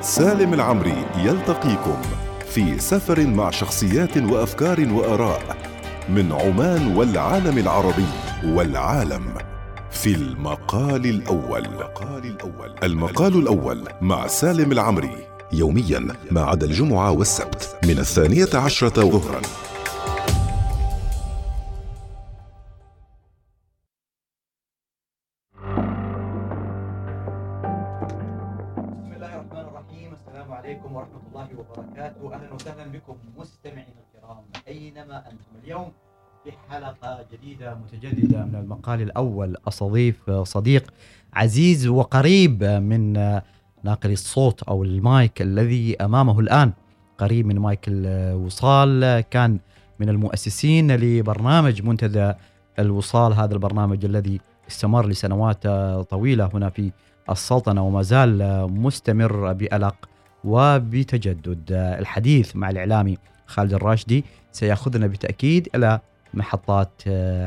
سالم العمري يلتقيكم في سفر مع شخصيات وأفكار وآراء من عمان والعالم العربي والعالم في المقال الأول. المقال الأول مع سالم العمري يوميا ما عدا الجمعة والسبت من الثانية عشرة ظهرا. حلقة جديدة متجددة من المقال الأول أستضيف صديق عزيز وقريب من ناقل الصوت أو المايك الذي أمامه الآن قريب من مايك الوصال كان من المؤسسين لبرنامج منتدى الوصال هذا البرنامج الذي استمر لسنوات طويلة هنا في السلطنة وما زال مستمر بألق وبتجدد الحديث مع الإعلامي خالد الراشدي. سيأخذنا بالتأكيد إلى محطات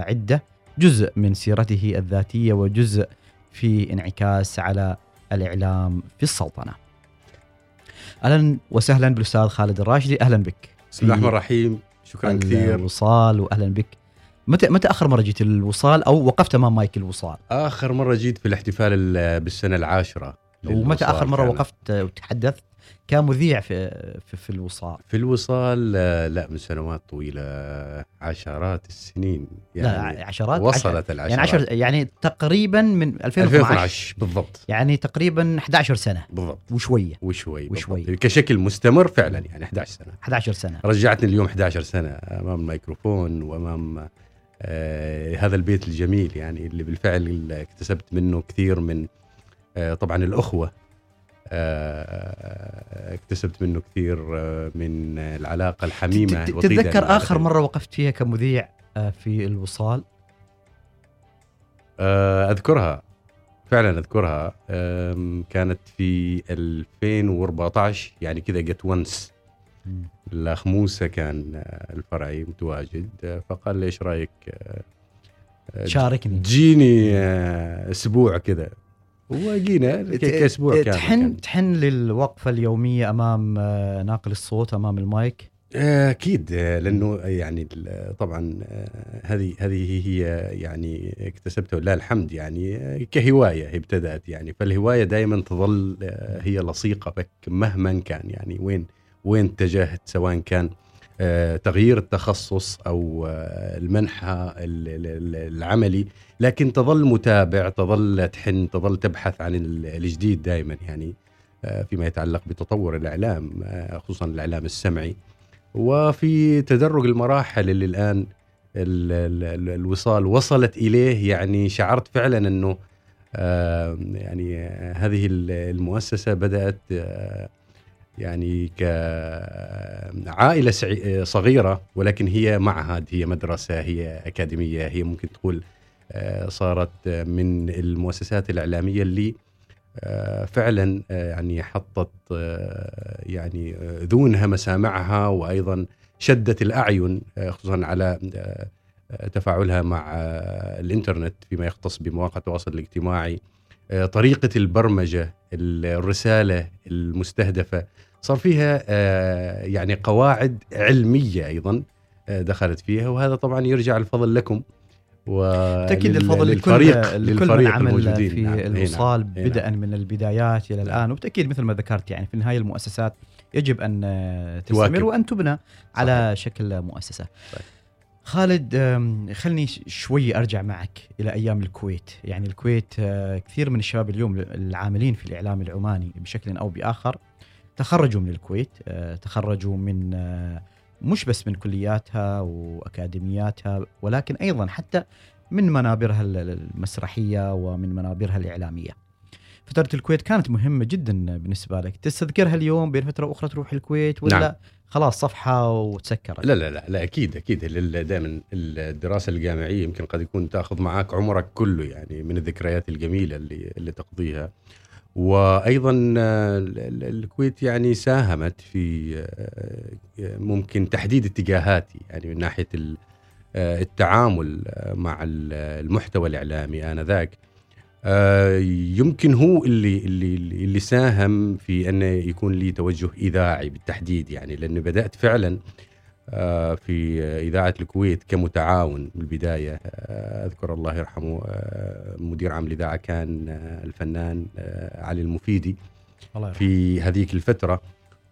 عدة جزء من سيرته الذاتية وجزء في انعكاس على الإعلام في السلطنة. أهلا وسهلا بالأستاذ خالد الراشدي أهلا بك. بسم الله الرحمن الرحيم. شكرا كثير. الوصال وأهلا بك. متى متى آخر مرة جيت الوصال؟ أو وقفت أمام مايك الوصال؟ آخر مرة جيت في الاحتفال ال- بالسنة العاشرة. ومتى آخر مرة. وقفت وتحدثت؟ كمذيع في في, في الوصال. في الوصال آه، لا من سنوات طويلة عشرات السنين. يعني لا عشرات وصلت عشر العشرات. يعني عشر يعني تقريبا من 2012 2012 بالضبط. يعني تقريبا 11 سنة. بالضبط. وشوية. وشوي وشوي. بالضبط. كشكل مستمر فعلا يعني 11 سنة. 11 سنة. رجعتني اليوم 11 سنة أمام الميكروفون وأمام آه هذا البيت الجميل يعني اللي بالفعل اكتسبت منه كثير من طبعا الأخوة آه اكتسبت منه كثير آه من العلاقة الحميمة تتذكر آخر. مرة وقفت فيها كمذيع آه، في الوصال؟ آه أذكرها فعلا أذكرها. كانت في 2014 يعني كذا جت ونس الأخ موسى كان آه، الفرعي متواجد آه، فقال لي إيش رأيك آه، آه، شاركني. تجيني آه، أسبوع كذا. وجينا كأسبوع كامل تحن. تحن للوقفة اليومية أمام آه، ناقل الصوت أمام المايك؟ أكيد آه، لأنه يعني طبعا آه، هذه هذه هي يعني اكتسبتها ولله الحمد يعني كهواية ابتدأت يعني. فالهواية دائما تظل هي لصيقة بك مهما كان يعني وين وين اتجهت سواء كان آه، تغيير التخصص أو آه، المنحى ال- ال- ال- العملي لكن تظل متابع تظل تحن تظل تبحث عن ال- الجديد دائما يعني آه، فيما يتعلق بتطور الإعلام آه، خصوصا الإعلام السمعي. وفي تدرج المراحل اللي الآن ال ال ال الوصال وصلت إليه يعني شعرت فعلا إنه آه يعني آه، هذه ال- المؤسسة بدأت آه يعني كعائلة سعي- صغيرة ولكن هي معهد هي مدرسة هي أكاديمية هي ممكن تقول آه صارت من المؤسسات الإعلامية اللي آه، فعلا آه، يعني حطت يعني ذونها مسامعها وأيضا شدت الأعين آه، خصوصا على تفاعلها مع الإنترنت فيما يختص بمواقع التواصل الاجتماعي طريقة البرمجة الرسالة المستهدفة صار فيها آه، يعني قواعد علمية أيضا آه، دخلت فيها وهذا طبعا يرجع الفضل لكم بالتأكيد ولل- الفضل للفريق لكل من عمل الموجودين. في نعم. نعم. الوصال نعم. بدءا من البدايات إلى الآن وبالتأكيد مثل ما ذكرت يعني في النهاية المؤسسات يجب أن آه، تستمر. وأن تبنى على شكل مؤسسة. صحيح. خالد خلني شوي أرجع معك إلى أيام الكويت، يعني الكويت آه، كثير من الشباب اليوم العاملين في الإعلام العماني بشكل أو بآخر تخرجوا من الكويت، آه، تخرجوا من آه، مش بس من كلياتها وأكاديمياتها ولكن أيضا حتى من منابرها ال- المسرحية ومن منابرها الإعلامية. فترة الكويت كانت مهمة جدا بالنسبة لك، تستذكرها اليوم بين فترة وأخرى تروح الكويت ولا نعم. خلاص صفحة وتسكرت؟ لا لا لا لا أكيد أكيد دائما الدراسة الجامعية يمكن قد يكون تأخذ معك عمرك كله يعني من الذكريات الجميلة اللي اللي تقضيها وأيضا ال- ال- الكويت يعني ساهمت في آه، ممكن تحديد اتجاهاتي يعني من ناحية آه، التعامل مع ال- المحتوى الإعلامي آنذاك يمكن هو اللي اللي اللي ساهم في انه يكون لي توجه إذاعي بالتحديد يعني لأنه بدأت فعلا آه، في إذاعة الكويت كمتعاون بالبداية. آه، أذكر الله يرحمه آه، مدير عام الاذاعه كان آه، الفنان آه، علي المفيدي الله في هذيك الفترة.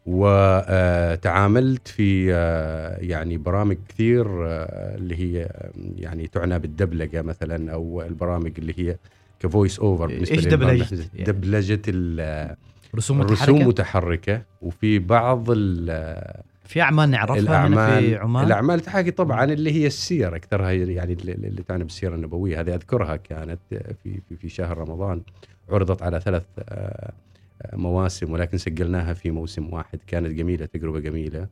وتعاملت في آه، يعني برامج كثير آه، اللي هي آه، يعني تعنى بالدبلجة مثلا أو البرامج اللي هي ك voice over إيش دبلجة؟ يعني؟ دبلجة ال- رسوم الرسوم متحركة؟ متحركة وفي بعض ال- في أعمال نعرفها هنا الاعمال في عمان الأعمال تحكي طبعا اللي هي السير أكثرها يعني اللي تعنى بالسيرة النبوية. هذه أذكرها كانت في في في شهر رمضان. عرضت على ثلاث آه، مواسم ولكن سجلناها في موسم واحد. كانت جميلة تجربة جميلة.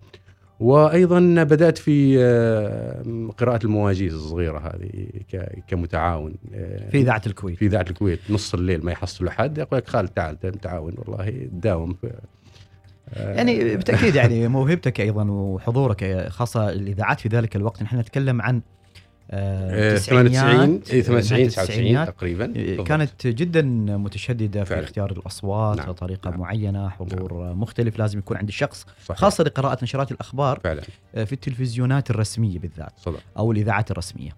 وأيضا بدأت في آه، قراءة المواجيز الصغيرة هذه كمتعاون آه، في اذاعه الكويت. في اذاعه الكويت. نص الليل ما يحصلوا حد يقول لك خالد تعال تعاون والله تداوم. في آه، يعني بالتاكيد يعني موهبتك أيضا وحضورك خاصة الاذاعات في ذلك الوقت. نحن نتكلم عن آه، آه، 98 تسعينيات، اي 98 نهاية 99 التسعينيات. تقريبا بالضبط. كانت جدا متشددة في فعلا. اختيار الأصوات نعم. طريقة نعم. معينة حضور مختلف لازم يكون عند الشخص صحيح. خاصة لقراءة نشرات الأخبار فعلا آه، في التلفزيونات الرسمية بالذات صدق أو الإذاعات الرسمية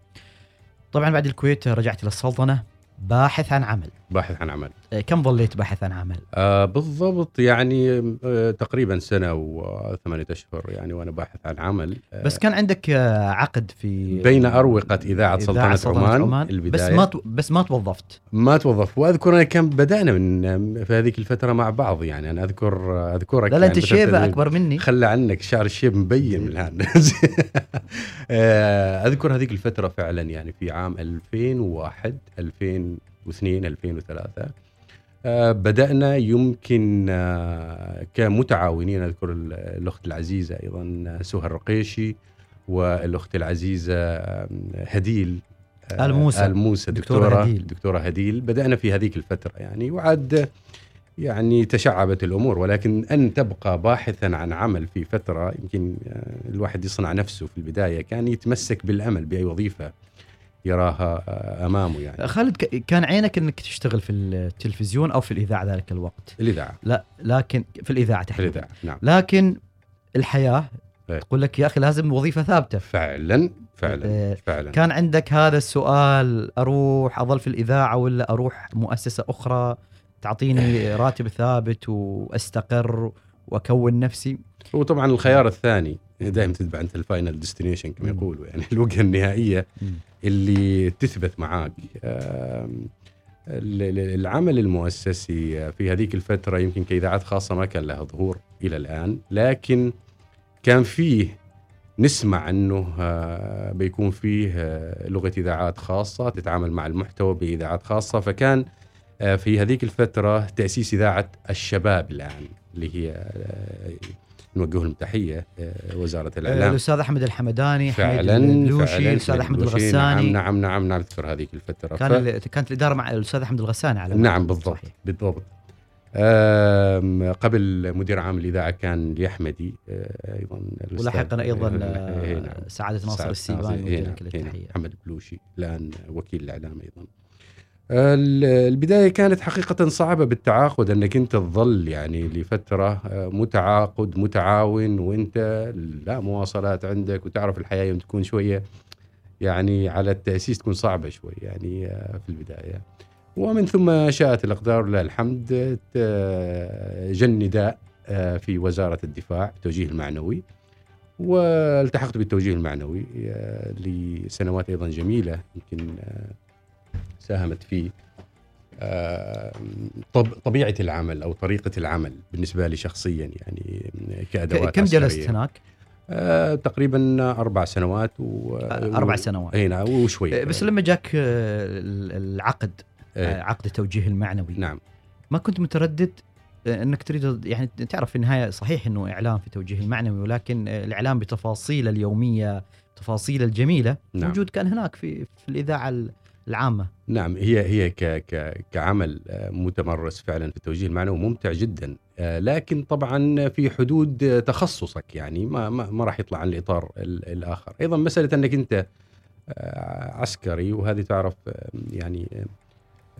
طبعا بعد الكويت رجعت إلى السلطنة باحث عن عمل باحث عن عمل. آه، كم ظليت باحث عن عمل؟ آه بالضبط يعني آه تقريبا سنة وثمانية أشهر يعني وأنا باحث عن عمل. آه بس كان عندك آه، عقد في بين أروقة إذاعة سلطنة, عمان, البدايه بس ما تو- بس ما توظفت. ما توظف وأذكر أنا كان بدأنا من في هذيك الفترة مع بعض يعني. أنا أذكر أذكرك لا لا أنت يعني شيبة فترة- أكبر مني. خلى عنك شعر الشيب مبين من الآن. آه، أذكر هذيك الفترة فعلا يعني في عام 2001 2002 2003 آه، بدأنا يمكن آه، كمتعاونين أذكر ال- الأخت العزيزة أيضا سهى الرقيشي والأخت العزيزة آه، هديل آه، آل موسى. آل موسى دكتورة هديل. دكتورة هديل بدأنا في هذيك الفترة يعني وعاد يعني تشعبت الأمور ولكن أن تبقى باحثا عن عمل في فترة يمكن آه، الواحد يصنع نفسه في البداية كان يتمسك بالأمل بأي وظيفة يراها آه، أمامه يعني. خالد ك- كان عينك إنك تشتغل في التلفزيون أو في الإذاعة ذلك الوقت؟ الإذاعة. لا لكن في الإذاعة تحديدا. الإذاعة نعم. لكن الحياة إيه. تقول لك يا أخي لازم وظيفة ثابتة. فعلا فعلا إيه، فعلا. كان عندك هذا السؤال أروح أظل في الإذاعة ولا أروح مؤسسة أخرى تعطيني راتب ثابت وأستقر وأكون نفسي؟ هو طبعا الخيار الثاني. دائما تتبع أنت ال final destination كما. يقولوا يعني الوجهة النهائية اللي تثبت معاك العمل المؤسسي في هذيك الفترة يمكن كإذاعات خاصة ما كان لها ظهور إلى الآن لكن كان فيه نسمع أنه آه، بيكون فيه آه، لغة إذاعات خاصة تتعامل مع المحتوى بإذاعات خاصة فكان آه، في هذيك الفترة تأسيس إذاعة الشباب الآن اللي هي نوجه لهم تحية آه، وزارة آه، الإعلام. الأستاذ أحمد الحمداني فعلا البلوشي فعلا الأستاذ أحمد البلوشي، الغساني. نعم نعم نعم نعم اذكر هذيك الفترة. كان ال- كانت الاداره مع الأستاذ أحمد الغساني على نعم بالضبط صحيح. بالضبط. قبل مدير عام الإذاعة كان اليحمدي آه، أيضا ولاحقا أيضا نعم. سعادة ناصر السيباني نعم، لك نعم. التحية. محمد بلوشي الآن وكيل الإعلام أيضا. ال- البداية كانت حقيقة صعبة بالتعاقد أنك أنت تظل يعني لفترة آه، متعاقد متعاون وأنت لا مواصلات عندك وتعرف الحياة يوم تكون شوية يعني على التأسيس تكون صعبة شوي يعني آه، في البداية. ومن ثم شاءت الأقدار لله الحمد ت- جن نداء آه، في وزارة الدفاع التوجيه المعنوي والتحقت بالتوجيه المعنوي آه، لسنوات أيضا جميلة يمكن آه، ساهمت في آه، طب- طبيعة العمل أو طريقة العمل بالنسبة لي شخصيا يعني كأدوات كم جلست. هناك؟ آه، تقريبا أربع سنوات و أربع سنوات إي نعم وشوي آه، بس لما جاك آه، ال- العقد إيه، آه، عقد التوجيه المعنوي نعم ما كنت متردد آه، إنك تريد يعني تعرف في النهاية صحيح إنه إعلام في توجيه المعنوي ولكن آه، الإعلام بتفاصيله اليومية تفاصيله الجميلة نعم. موجود كان هناك في في الإذاعة ال- العامة. نعم هي هي ك ك كعمل آه، متمرس فعلا في التوجيه المعنوي ممتع جدا. آه، لكن طبعا في حدود تخصصك يعني ما ما, ما راح يطلع عن الإطار ال- الآخر. أيضا مسألة أنك أنت آه، عسكري وهذه تعرف يعني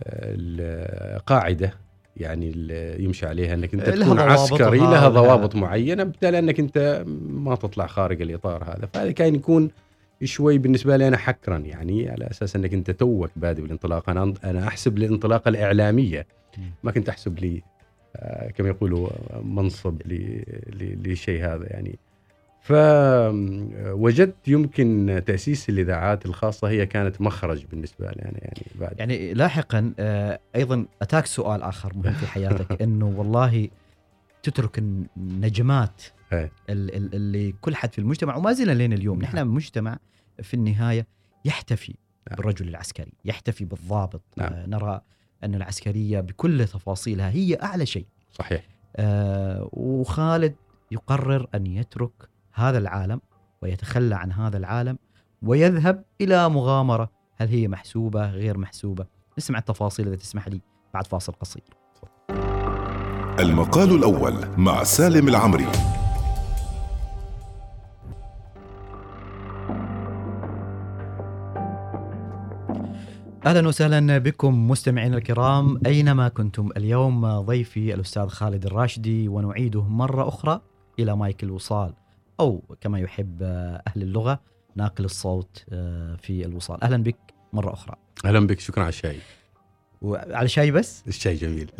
القاعدة يعني اللي يمشي عليها أنك أنت تكون عسكري لها ضوابط معينة بالتالي أنك أنت ما تطلع خارج الإطار هذا. فهذا كان يكون شوي بالنسبة لي أنا حكرا يعني على أساس أنك أنت توك بادئ بالانطلاقه أنا أنا أحسب الانطلاقه الإعلامية. ما كنت أحسب لي آه، كما يقولوا آه، منصب ل- ل- للشيء هذا يعني. فوجدت يمكن تأسيس الإذاعات الخاصة هي كانت مخرج بالنسبة لي أنا يعني بعد. يعني لاحقا آه، أيضا أتاك سؤال آخر مهم في حياتك إنه والله تترك النجمات. ال- ال- اللي كل حد في المجتمع وما زلنا لين اليوم نعم. نحن مجتمع في النهاية يحتفي نعم. بالرجل العسكري يحتفي بالضابط. نعم. آه، نرى أن العسكرية بكل تفاصيلها هي أعلى شيء. صحيح. آه، وخالد يقرر أن يترك هذا العالم ويتخلى عن هذا العالم ويذهب إلى مغامرة. هل هي محسوبة غير محسوبة؟ نسمع التفاصيل إذا تسمح لي بعد فاصل قصير. المقال الأول مع سالم العمري. أهلا وسهلا بكم مستمعينا الكرام. أينما كنتم اليوم ضيفي الأستاذ خالد الراشدي ونعيده مرة أخرى إلى مايك الوصال أو كما يحب أهل اللغة ناقل الصوت آه، في الوصال. أهلا بك مرة أخرى. أهلا بك. شكرا على الشاي. وعلى شاي بس؟ الشاي جميل.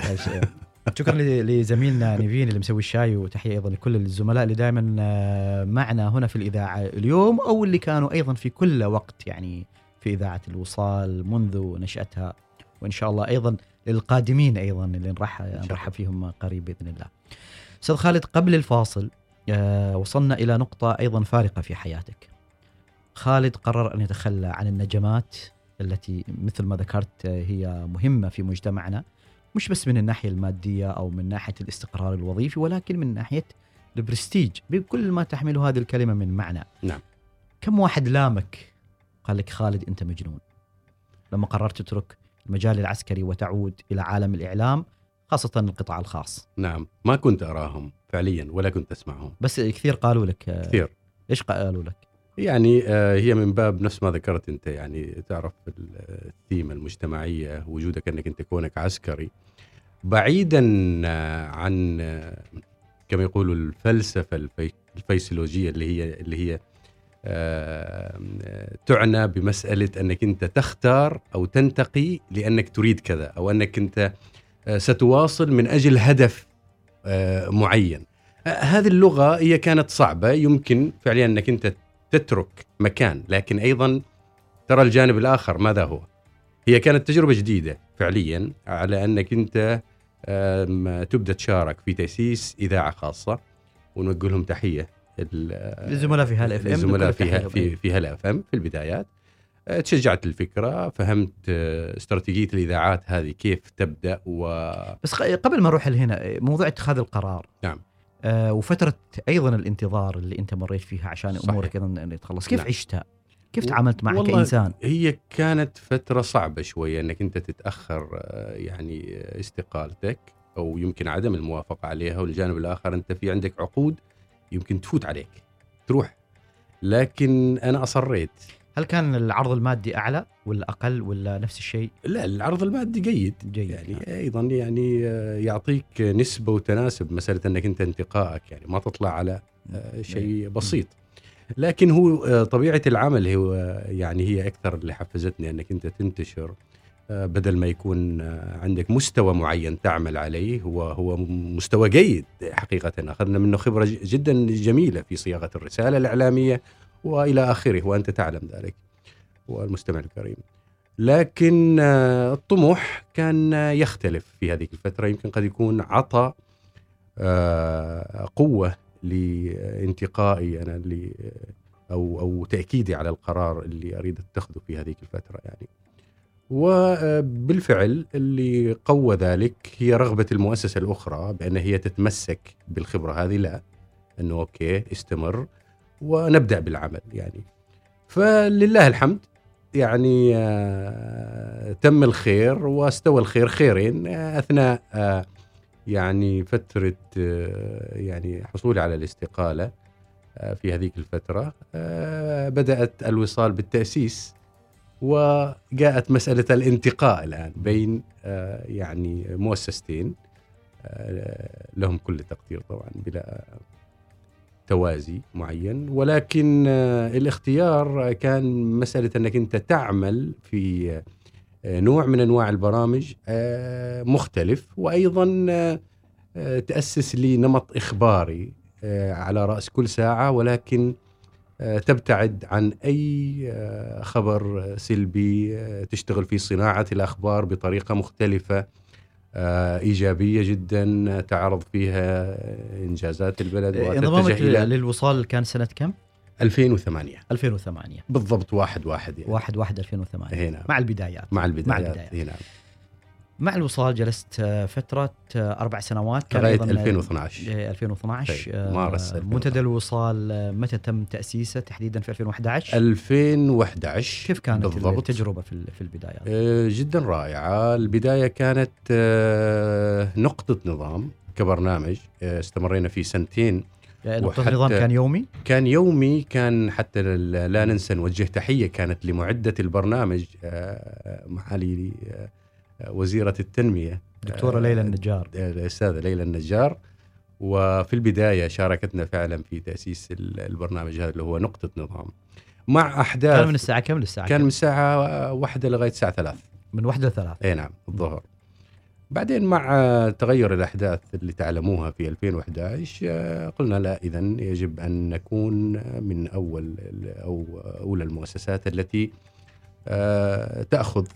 شكرا لزميلنا نيفين اللي مسوي الشاي وتحية أيضا لكل الزملاء اللي دائما آه، معنا هنا في الإذاعة اليوم أو اللي كانوا أيضا في كل وقت يعني في إذاعة الوصال منذ نشأتها وإن شاء الله أيضا للقادمين أيضا اللي نرحب. نرحب فيهم قريب بإذن الله. أستاذ خالد قبل الفاصل آه، وصلنا إلى نقطة أيضا فارقة في حياتك. خالد قرر أن يتخلى عن النجمات التي مثل ما ذكرت هي مهمة في مجتمعنا مش بس من الناحية المادية أو من ناحية الاستقرار الوظيفي ولكن من ناحية البرستيج بكل ما تحمله هذه الكلمة من معنى. نعم. كم واحد لامك قال لك خالد أنت مجنون. لما قررت تترك المجال العسكري وتعود إلى عالم الإعلام خاصة القطاع الخاص. نعم ما كنت أراهم فعليا ولا كنت أسمعهم. بس كثير قالوا لك آه، كثير. إيش قالوا لك؟ يعني آه، هي من باب نفس ما ذكرت أنت يعني تعرف ال- الثيمه المجتمعية وجودك أنك أنت كونك عسكري. بعيدا آه، عن كما يقولوا الفلسفة الفي- الفيسيولوجية اللي هي اللي هي تعنى بمسألة أنك أنت تختار أو تنتقي لأنك تريد كذا أو أنك أنت آه، ستواصل من أجل هدف آه، معين. آه، هذه اللغة هي كانت صعبة. يمكن فعليا أنك أنت تترك مكان لكن أيضا ترى الجانب الآخر ماذا هو؟ هي كانت تجربة جديدة فعليا على أنك أنت تبدأ تشارك في تأسيس إذاعة خاصة ونوجه لهم تحية. الزملاء في هلا FM الزملاء في في FM في البدايات آه، تشجعت الفكرة فهمت آه، استراتيجية الإذاعات هذه كيف تبدأ و بس قبل ما أروح لهنا موضوع اتخاذ القرار نعم. آه وفترة أيضا الانتظار اللي أنت مريت فيها عشان صحيح. أمورك أيضا تخلص كيف نعم. عشتها؟ كيف تعاملت معك والله كإنسان؟ هي كانت فترة صعبة شوية إنك أنت تتأخر آه، يعني استقالتك أو يمكن عدم الموافقة عليها والجانب الآخر أنت في عندك عقود يمكن تفوت عليك تروح. لكن أنا أصريت. هل كان العرض المادي أعلى ولا أقل ولا نفس الشيء؟ لا العرض المادي جيد. جيد. يعني نعم. أيضا يعني آه، يعطيك نسبة وتناسب مسألة أنك أنت انتقائك. يعني ما تطلع على آه، شيء بسيط. لكن هو آه، طبيعة العمل هو يعني هي أكثر اللي حفزتني أنك أنت تنتشر. بدل ما يكون عندك مستوى معين تعمل عليه هو هو مستوى جيد حقيقة اخذنا منه خبرة جدا جميلة في صياغة الرسالة الإعلامية وإلى آخره وأنت تعلم ذلك والمستمع الكريم. لكن الطموح كان يختلف في هذه الفترة. يمكن قد يكون عطى آه، قوة لانتقائي أنا أو أو تأكيدي على القرار اللي أريد أتخذه في هذيك الفترة يعني. وبالفعل اللي قوى ذلك هي رغبة المؤسسة الأخرى بأن هي تتمسك بالخبرة هذه لا أنه أوكي استمر ونبدأ بالعمل يعني. فلله الحمد يعني آه، تم الخير واستوى الخير خيرين آه، أثناء آه، يعني فترة يعني حصولي على الاستقالة في هذيك الفترة بدأت الوصال بالتأسيس وجاءت مسألة الانتقاء الآن بين آه، يعني مؤسستين آه، لهم كل التقدير طبعا بلا توازي معين. ولكن آه، الاختيار كان مسألة أنك أنت تعمل في نوع من أنواع البرامج مختلف. وأيضا آه، تأسس لي نمط إخباري آه، على رأس كل ساعة. ولكن تبتعد عن أي آه، خبر سلبي آه، تشتغل في صناعة الأخبار بطريقة مختلفة آه، إيجابية جدا آه، تعرض فيها آه، إنجازات البلد انضمامك وتتجه إلى للوصال كان سنة كم؟ 2008 2008 بالضبط واحد واحد يعني. 1 1 2008 هنا. مع البدايات. مع البدايات, البدايات. هنا. مع الوصال جلست آه، فترة آه، أربع سنوات. كان أيضاً، آه، 2012 آه، 2012 طيب، آه، مارس 2012. منتدى الوصال آه، متى تم تأسيسه تحديدا في 2011 2011 كيف كانت بالضبط. التجربة في في البدايات؟ آه، جدا رائعة. البداية كانت نقطة نظام كبرنامج استمرينا فيه سنتين. يعني النظام كان يومي؟ كان يومي كان حتى لا ننسى نوجه تحية كانت لمعدة البرنامج معالي آه، وزيرة التنمية دكتورة آه، ليلى النجار. الأستاذة ليلى النجار. وفي البداية شاركتنا فعلا في تأسيس ال- البرنامج هذا اللي هو نقطة نظام. مع أحداث كان من الساعة كم للساعة كان؟ من الساعة واحدة لغاية الساعة ثلاث من واحدة لثلاث اي نعم الظهر. بعدين مع آه، تغير الأحداث اللي تعلموها في 2011 آه، قلنا لا اذا يجب أن نكون من أول أو أولى المؤسسات التي آه، تأخذ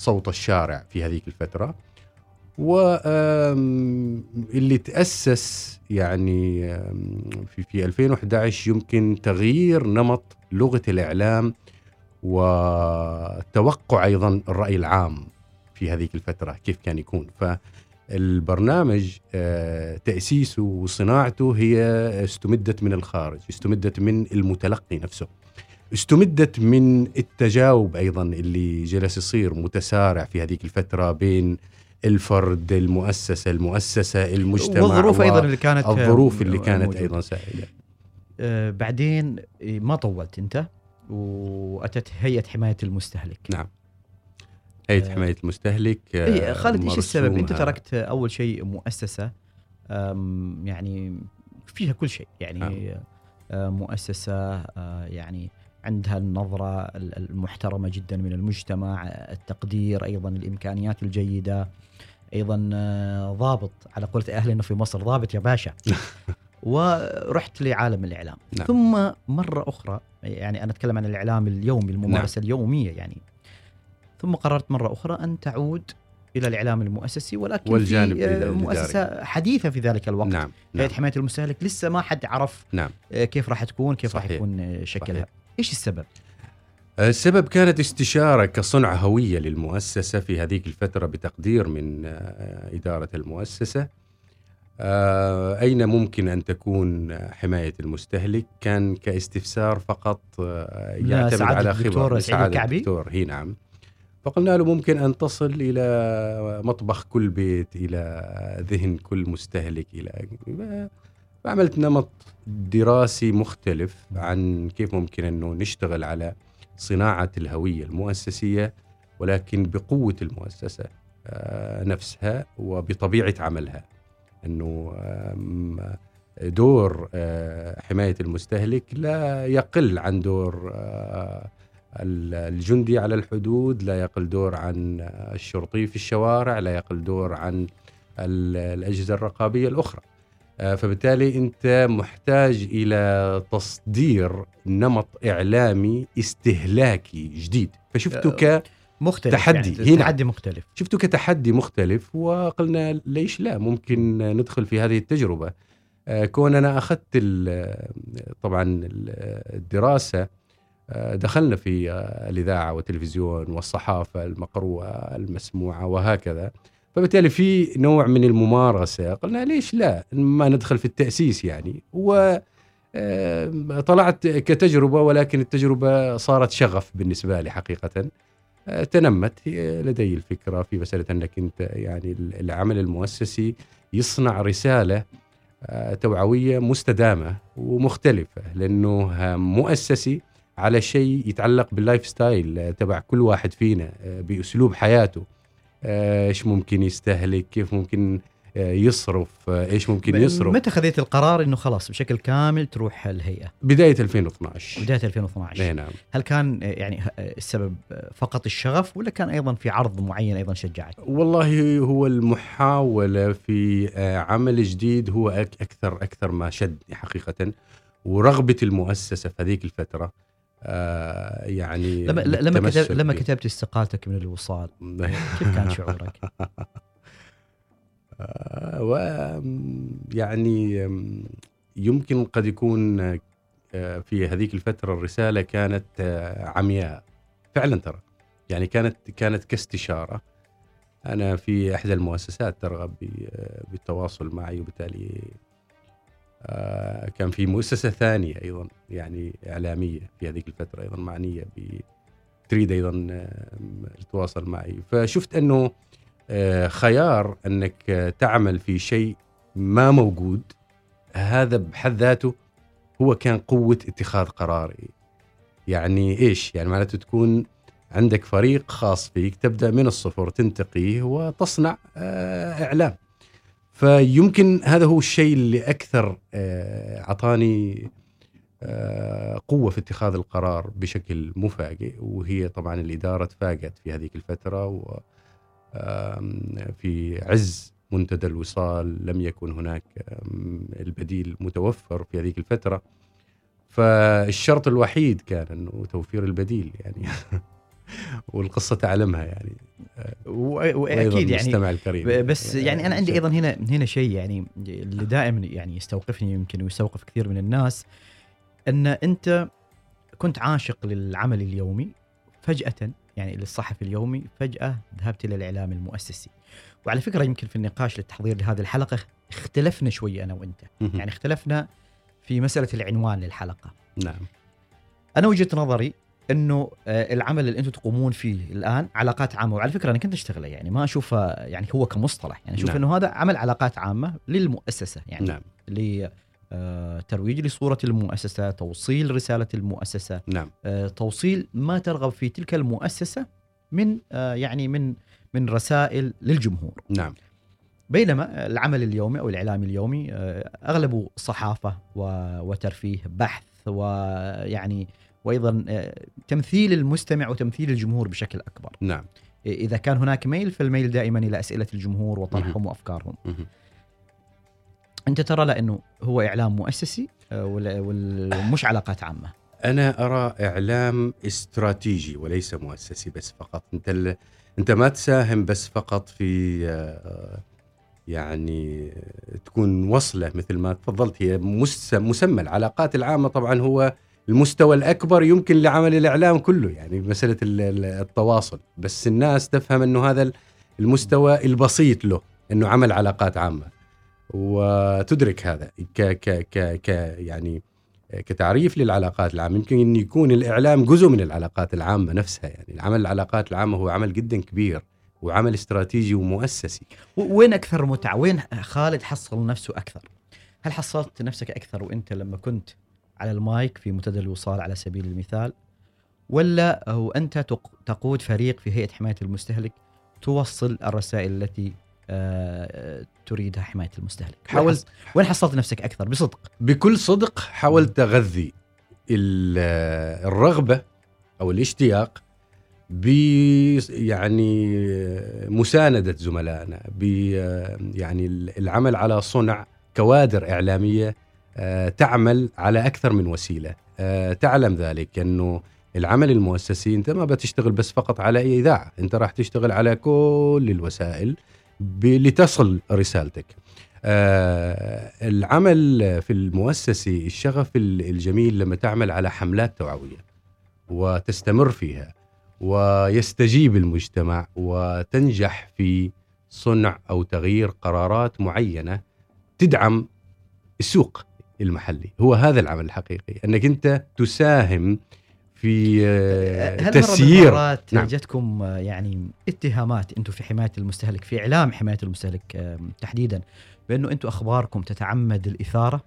صوت الشارع في هذيك الفترة. واللي تأسس يعني في في 2011 يمكن تغيير نمط لغة الإعلام وتوقع أيضا الرأي العام في هذيك الفترة كيف كان يكون. فالبرنامج آه، تأسيسه وصناعته هي استمدت من الخارج استمدت من المتلقي نفسه. استمدت من التجاوب أيضا اللي جلس يصير متسارع في هذيك الفترة بين الفرد المؤسسة المؤسسة المجتمع والظروف أيضا اللي كانت آه، الظروف اللي كانت موجودة. أيضا سائدة آه، بعدين آه، ما طولت أنت وأتت هيئة حماية المستهلك نعم هيئة آه، حماية المستهلك آه، إيه خالد إيش السبب؟ أنت. تركت أول شيء مؤسسة يعني فيها كل شيء يعني آه، مؤسسة آه، يعني عندها النظرة ال- المحترمة جدا من المجتمع التقدير أيضا الإمكانيات الجيدة أيضا آه، ضابط على قولة اهلنا في مصر ضابط يا باشا ورحت لعالم الإعلام نعم. ثم مرة أخرى يعني أنا أتكلم عن الإعلام اليومي الممارسة اليومية يعني ثم قررت مرة أخرى أن تعود إلى الإعلام المؤسسي ولكن والجانب في آه، الإداري. مؤسسة حديثة في ذلك الوقت نعم هيئه نعم حماية المستهلك لسه ما حد عرف نعم آه، كيف راح تكون كيف راح. يكون شكلها صحيح. إيش السبب؟ السبب كانت استشارة كصنع هوية للمؤسسة في هذيك الفترة بتقدير من آه، إدارة المؤسسة آه، أين ممكن أن تكون حماية المستهلك كان كاستفسار فقط آه، يعتمد على خبرة سعيد سعادة الكعبي؟ الدكتور هي نعم فقلنا له ممكن أن تصل إلى مطبخ كل بيت إلى ذهن كل مستهلك إلى فعملت نمط دراسي مختلف عن كيف ممكن أنه نشتغل على صناعة الهوية المؤسسية ولكن بقوة المؤسسة آه، نفسها وبطبيعة عملها. آم، دور آه، حماية المستهلك لا يقل عن دور آه، ال- الجندي على الحدود لا يقل دور عن الشرطي في الشوارع لا يقل دور عن ال- الأجهزة الرقابية الأخرى. آه، فبالتالي أنت محتاج إلى تصدير نمط إعلامي استهلاكي جديد فشفته ك مختلف تحدي. يعني هنا. تحدي مختلف شفته كتحدي مختلف وقلنا ليش لا ممكن ندخل في هذه التجربة آه، كون أنا أخذت ال- طبعا ال- الدراسة آه، دخلنا في آه، الإذاعة والتلفزيون والصحافة المقروءة المسموعة وهكذا فبالتالي في نوع من الممارسة. قلنا ليش لا؟ ما ندخل في التأسيس يعني. و آه، طلعت كتجربة ولكن التجربة صارت شغف بالنسبة لي حقيقة. آه، تنمت. لدي الفكرة في مسألة أنك أنت يعني العمل المؤسسي يصنع رسالة آه، توعوية مستدامة ومختلفة لأنه مؤسسي على شيء يتعلق بال lifestyle تبع كل واحد فينا بأسلوب حياته. إيش ممكن يستهلك كيف ممكن آه، يصرف آه، إيش ممكن يصرف. متى خذيت القرار إنه خلاص بشكل كامل تروح الهيئة؟ بداية 2012 بداية 2012 اي نعم. هل كان آه، يعني السبب فقط الشغف ولا كان أيضا في عرض معين أيضا شجعك؟ والله هو المحاولة في عمل جديد هو أكثر أكثر ما شدني حقيقة. ورغبة المؤسسة في هذيك الفترة آه، يعني لما لما كتب لما. كتبت استقالتك من الوصال كيف كان شعورك؟ آه، و يعني يمكن قد يكون آه، في هذيك الفترة الرسالة كانت عمياء فعلا ترى يعني كانت كانت كاستشارة أنا في إحدى المؤسسات ترغب بالتواصل معي وبالتالي كان في مؤسسة ثانية أيضا يعني إعلامية في هذيك الفترة أيضا معنية ب تريد أيضا آه، التواصل معي. فشفت أنه آه، خيار أنك آه، تعمل في شيء ما موجود هذا بحد ذاته هو كان قوة اتخاذ قراري يعني إيش؟ يعني معناته تكون عندك فريق خاص فيك تبدأ من الصفر تنتقيه وتصنع آه، إعلام. فيمكن هذا هو الشيء اللي أكثر آه، اعطاني آه، قوة في اتخاذ القرار بشكل مفاجئ. وهي طبعا الاداره تفاجات في هذيك الفترة و آم، في عز منتدى الوصال لم يكن هناك البديل متوفر في هذيك الفترة. فالشرط الوحيد كان أنه توفير البديل يعني. والقصة تعلمها يعني. وأكيد يعني المستمع الكريم. بس يعني أنا عندي أيضا هنا هنا شيء يعني اللي دائما يعني يستوقفني يمكن ويستوقف كثير من الناس أن أنت كنت عاشق للعمل اليومي فجأة يعني للصحفي اليومي فجأة ذهبت إلى الإعلام المؤسسي. وعلى فكرة يمكن في النقاش للتحضير لهذه الحلقة اختلفنا شوي أنا وأنت. يعني اختلفنا في مسألة العنوان للحلقة. نعم. أنا وجهة نظري إنه آه، العمل اللي أنتم تقومون فيه الآن علاقات عامة. وعلى فكرة أنا كنت أشتغله يعني ما أشوفه يعني هو كمصطلح. يعني أشوف نعم. إنه هذا عمل علاقات عامة للمؤسسة يعني نعم. لترويج لصورة المؤسسة توصيل رسالة المؤسسة نعم. آه، توصيل ما ترغب في تلك المؤسسة من آه، يعني من من رسائل للجمهور. نعم. بينما العمل اليومي أو الإعلام اليومي آه، أغلبه صحافة و- وترفيه بحث ويعني وأيضا آه، تمثيل المستمع وتمثيل الجمهور بشكل أكبر. نعم. إذا كان هناك ميل فالميل دائما إلى أسئلة الجمهور وطرحهم وأفكارهم. أنت ترى لا انه هو إعلام مؤسسي آه، ولا- ومش علاقات عامة. أنا أرى إعلام استراتيجي وليس مؤسسي بس فقط. أنت ال... أنت ما تساهم بس فقط في آه، يعني تكون وصلة مثل ما تفضلت. هي مس... مسمى العلاقات العامة طبعا هو المستوى الأكبر يمكن لعمل الإعلام كله يعني مسألة ال- ال- التواصل. بس الناس تفهم إنه هذا المستوى البسيط له إنه عمل علاقات عامة. وتدرك هذا ك ك ك ك يعني كتعريف للعلاقات العامة. يمكن أن يكون الإعلام جزء من العلاقات العامة نفسها يعني عمل العلاقات العامة هو عمل جدا كبير وعمل استراتيجي ومؤسسي. وين أكثر متعه وين خالد حصل نفسه أكثر؟ هل حصلت نفسك أكثر وأنت لما كنت على المايك في منتدى الوصال على سبيل المثال ولا هو أنت تق- تقود فريق في هيئة حماية المستهلك توصل الرسائل التي آه، تريدها حماية المستهلك. حاولت- وين حصلت نفسك أكثر؟ بصدق. بكل صدق حاولت أغذي ال- الرغبة أو الاشتياق ب يعني مساندة زملائنا ب يعني العمل على صنع كوادر إعلامية آه، تعمل على أكثر من وسيلة. آه، تعلم ذلك أنه العمل المؤسسي أنت ما بتشتغل بس فقط على أي إذاعة أنت راح تشتغل على كل الوسائل لتصل رسالتك. آه، العمل في المؤسسي الشغف ال- الجميل لما تعمل على حملات توعوية وتستمر فيها ويستجيب المجتمع وتنجح في صنع أو تغيير قرارات معينة تدعم السوق. المحلي. هو هذا العمل الحقيقي أنك أنت تساهم في آه، هل من تسيير. المرات نعم. جتكم آه، يعني اتهامات أنتم في حماية المستهلك في إعلام حماية المستهلك آه، تحديدا بأنه أنتم أخباركم تتعمد الإثارة؟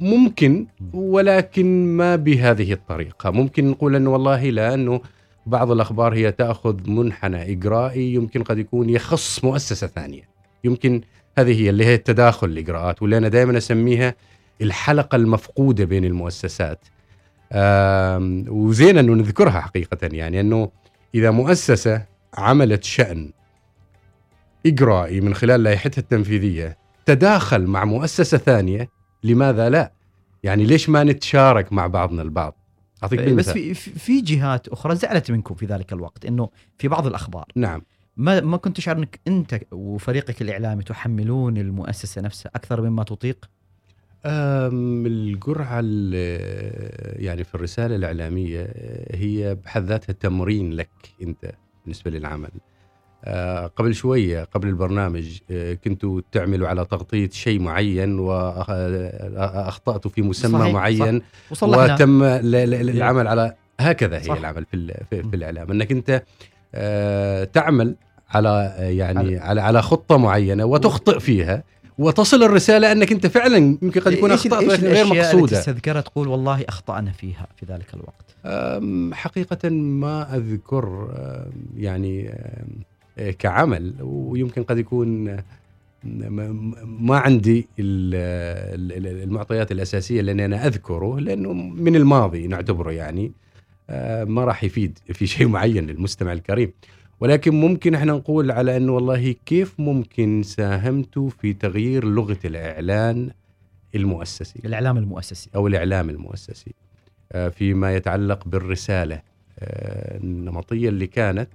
ممكن ولكن ما بهذه الطريقة. ممكن نقول أنه والله لا أنه بعض الأخبار هي تأخذ منحنى إجرائي يمكن قد يكون يخص مؤسسة ثانية. يمكن هذه هي اللي هي التداخل الإجراءات واللي أنا دائما أسميها الحلقة المفقودة بين المؤسسات وزين أنه نذكرها حقيقة يعني أنه إذا مؤسسة عملت شأن إجرائي من خلال لائحتها التنفيذية تداخل مع مؤسسة ثانية لماذا لا؟ يعني ليش ما نتشارك مع بعضنا البعض؟ أعطيك بس في في جهات أخرى زعلت منكم في ذلك الوقت إنه في بعض الأخبار نعم ما ما كنت تشعر إنك أنت وفريقك الإعلامي تحملون المؤسسة نفسها أكثر مما تطيق؟ أم، الجرعة ال- يعني في الرسالة الإعلامية هي بحد ذاتها تمرين لك أنت بالنسبة للعمل. آه، قبل شوية قبل البرنامج آه، كنتوا تعملوا على تغطية شيء معين وأخطأتوا في مسمى صحيح، معين وصلحنا. وتم العمل على هكذا هي صح. العمل في في, في الإعلام. إنك أنت تعمل على آه، يعني على على خطة معينة وتخطئ فيها وتصل الرسالة أنك أنت فعلا يمكن قد يكون أخطأت غير التي مقصوده تستذكرها تقول والله أخطأنا فيها في ذلك الوقت. أم، حقيقة ما أذكر أم، يعني كعمل ويمكن قد يكون ما عندي ال- ال- المعطيات الأساسية لأن أنا أذكره لأنه من الماضي نعتبره يعني ما راح يفيد في شيء معين للمستمع الكريم. ولكن ممكن إحنا نقول على أنه والله كيف ممكن ساهمتوا في تغيير لغة الإعلان المؤسسي؟ الإعلام المؤسسي. أو الإعلام المؤسسي. آه، فيما يتعلق بالرسالة. آه، النمطية اللي كانت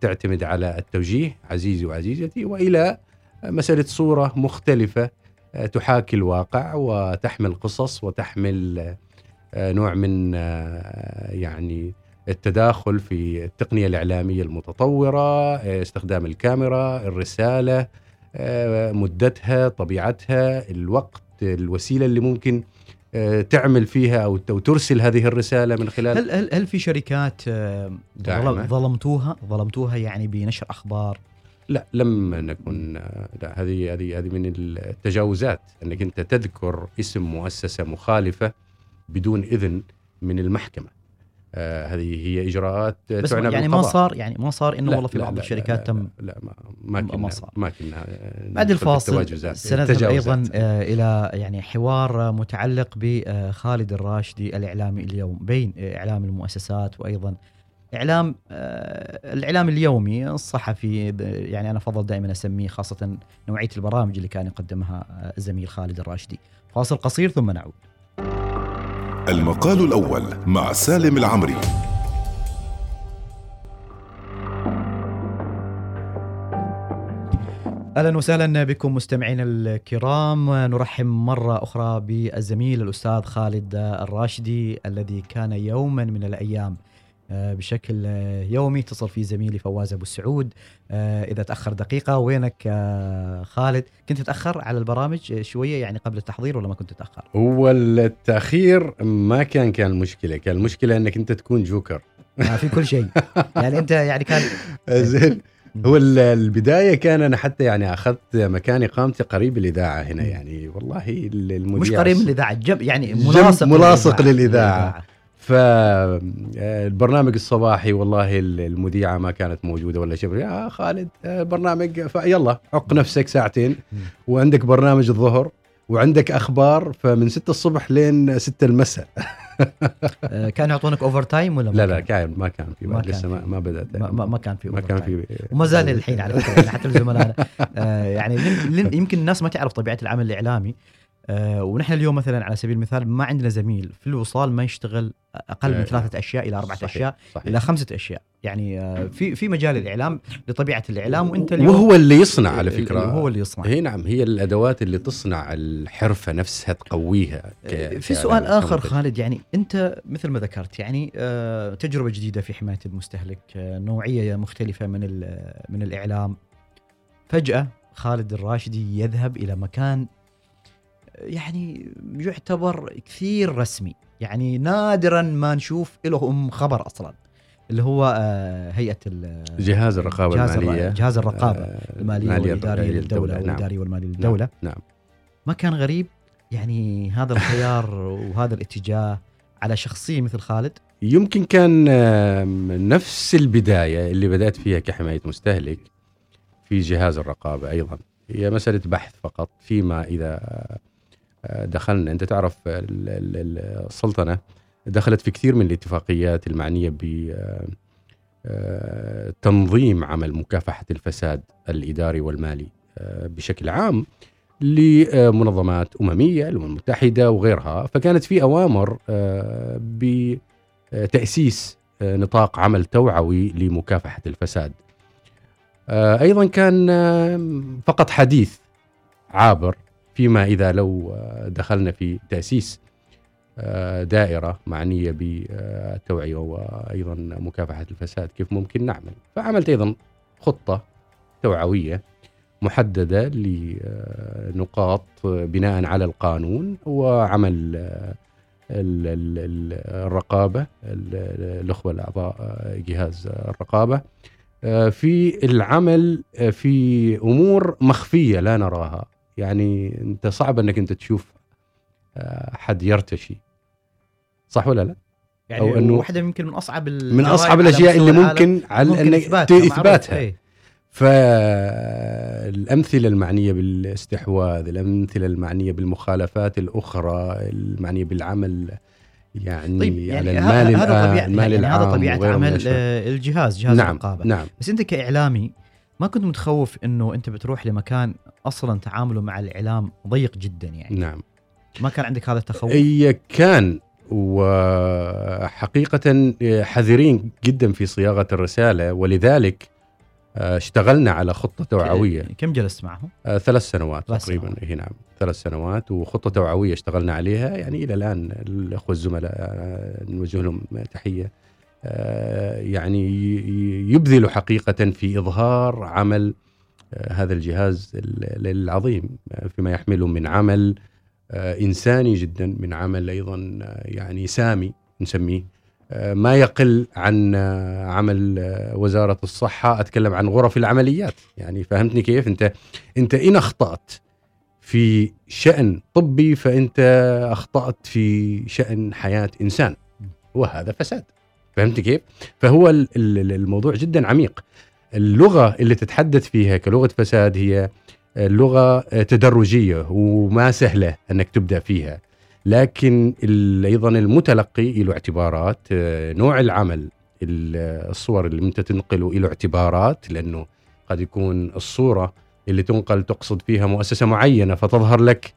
تعتمد على التوجيه عزيزي وعزيزتي وإلى مسألة صورة مختلفة آه، تحاكي الواقع وتحمل قصص وتحمل نوع من يعني التداخل في التقنية الإعلامية المتطورة استخدام الكاميرا الرسالة آه، مدتها طبيعتها الوقت الوسيلة اللي ممكن آه، تعمل فيها أو أو ترسل هذه الرسالة من خلال هل هل هل في شركات آه، ظلمتوها ظلمتوها يعني بنشر أخبار؟ لا لم نكن لا هذه هذه هذه من التجاوزات أنك أنت تذكر اسم مؤسسة مخالفة بدون إذن من المحكمة. آه هذه هي إجراءات بس تعنى يعني ما بالقضاء. صار يعني ما صار إنه لا، والله في لا، بعض لا، الشركات لا، تم لا ما ما ما كنا صار. ما كنا آه، بعد الفاصل. سنذهب. أيضا آه، إلى يعني حوار متعلق بخالد الراشدي الإعلامي اليوم بين إعلام المؤسسات وأيضا إعلام آه، الإعلام اليومي الصحفي يعني أنا أفضل دائما أسميه خاصة نوعية البرامج اللي كان يقدمها الزميل خالد الراشدي فاصل قصير ثم نعود المقال الأول مع سالم العمري. أهلا وسهلا بكم مستمعينا الكرام. نرحب مرة أخرى بالزميل الأستاذ خالد الراشدي الذي كان يوما من الأيام بشكل آه، يومي اتصل فيه زميلي فواز أبو السعود آه، إذا تأخر دقيقة وينك آه، خالد؟ كنت تتاخر على البرامج آه، شوية يعني قبل التحضير ولا ما كنت تتاخر هو التاخير ما كان كان المشكلة. كان المشكلة إنك أنت تكون جوكر. آه، في كل شيء. يعني أنت يعني كان زين. هو ال- البداية كان أنا حتى يعني أخذت مكان إقامتي قريب الاذاعه هنا. يعني. والله ال- المذيع مش قريب من الاذاعه جنب يعني ملاصق ملاصق للإذاعة. فالبرنامج الصباحي والله ال- المذيعة ما كانت موجودة ولا شيء يا خالد آه، برنامج فيلا عق نفسك ساعتين. وعندك برنامج الظهر وعندك أخبار فمن 6 الصبح لين 6 المساء آه، كانوا يعطونك overtime ولا ما لا لا كان؟ ما كان في ما كان لسه ما. ما بدأت ما, ما, ما كان في ما. كان في وما زال الحين على فكرة يعني حتى الزملاء آه يعني يمكن الناس ما تعرف طبيعة العمل الإعلامي آه ونحن اليوم مثلا على سبيل المثال ما عندنا زميل في الوصال ما يشتغل أقل من آه، ثلاثة أشياء إلى أربعة صحيح، أشياء صحيح. إلى خمسة أشياء يعني آه في في مجال الإعلام لطبيعة الإعلام وأنت اليوم وهو اللي يصنع على فكرة هو اللي يصنع هي نعم هي الأدوات اللي تصنع الحرفة نفسها تقويها ك- في سؤال آخر. خالد يعني أنت مثل ما ذكرت يعني آه، تجربة جديدة في حماية المستهلك آه، نوعية مختلفة من من الإعلام فجأة خالد الراشدي يذهب إلى مكان آه، يعني يعتبر كثير رسمي. يعني نادرا ما نشوف لهم خبر أصلا اللي هو آه، هيئة جهاز الرقابة جهاز المالية. جهاز الرقابة آه، المالية والإدارية الرقابية للدولة نعم. والإدارية والمالية للدولة. نعم. ما كان غريب يعني هذا الخيار وهذا الاتجاه على شخصية مثل خالد؟ يمكن كان نفس البداية اللي بدأت فيها كحماية مستهلك في جهاز الرقابة أيضا. هي مسألة بحث فقط فيما إذا دخلنا. أنت تعرف ال- السلطنة دخلت في كثير من الاتفاقيات المعنية ب آه، آه، تنظيم عمل مكافحة الفساد الإداري والمالي آه، بشكل عام لمنظمات أممية الأمم المتحدة وغيرها. فكانت في أوامر آه، بتأسيس آه، نطاق عمل توعوي لمكافحة الفساد. آه، أيضا كان آه، فقط حديث عابر فيما إذا لو آه، دخلنا في تأسيس آه، دائرة معنية بالتوعية وأيضا مكافحة الفساد كيف ممكن نعمل؟ فعملت أيضا خطة توعوية محددة لنقاط بناء على القانون وعمل آه، ال- ال- ال- الرقابة ال- الأخوة الأعضاء آه، جهاز الرقابة آه، في العمل آه، في أمور مخفية لا نراها. يعني انت صعب انك انت تشوف آه، حد يرتشي صح ولا لا؟ يعني أو إنه واحدة يمكن من أصعب من أصعب على الأشياء اللي. ممكن على ممكن إنك إثباتها. إثباتها إيه. المعنية بالاستحواذ الأمثلة المعنية بالمخالفات الأخرى المعنية بالعمل يعني, طيب على يعني المال هذا العام طبيعه المال يعني هذا طبيعة عمل. آه، الجهاز جهاز نعم الرقابة نعم بس أنت كإعلامي ما كنت متخوف إنه أنت بتروح لمكان أصلا تعامله مع الإعلام ضيق جدا يعني. نعم. ما كان عندك هذا التخوف؟ هي كان وحقيقة حذرين جدا في صياغة الرسالة ولذلك آه، اشتغلنا على خطة توعوية. كم جلست معهم؟ آه، ثلاث سنوات ثلاث تقريبا. سنوات. إي نعم ثلاث سنوات وخطة توعوية اشتغلنا عليها. يعني إلى الآن الأخوة الزملاء آه، نوجه لهم تحية. آه، يعني يبذلوا حقيقة في إظهار عمل هذا الجهاز ال- العظيم آه، فيما يحمله من عمل آه، إنساني جدا من عمل أيضا آه، يعني سامي نسميه. آه، ما يقل عن آه، عمل آه، وزارة الصحة أتكلم عن غرف العمليات. يعني فهمتني كيف؟ أنت أنت إن أخطأت في شأن طبي فأنت أخطأت في شأن حياة إنسان. وهذا فساد. فهمت كيف؟ فهو ال- ال- الموضوع جدا عميق. اللغة اللي تتحدث فيها كلغة فساد هي لغة تدرجية وما سهلة أنك تبدأ فيها. لكن أيضا المتلقي له اعتبارات آه، نوع العمل ال- الصور اللي أنت تنقله له اعتبارات لأنه قد يكون الصورة اللي تنقل تقصد فيها مؤسسة معينة فتظهر لك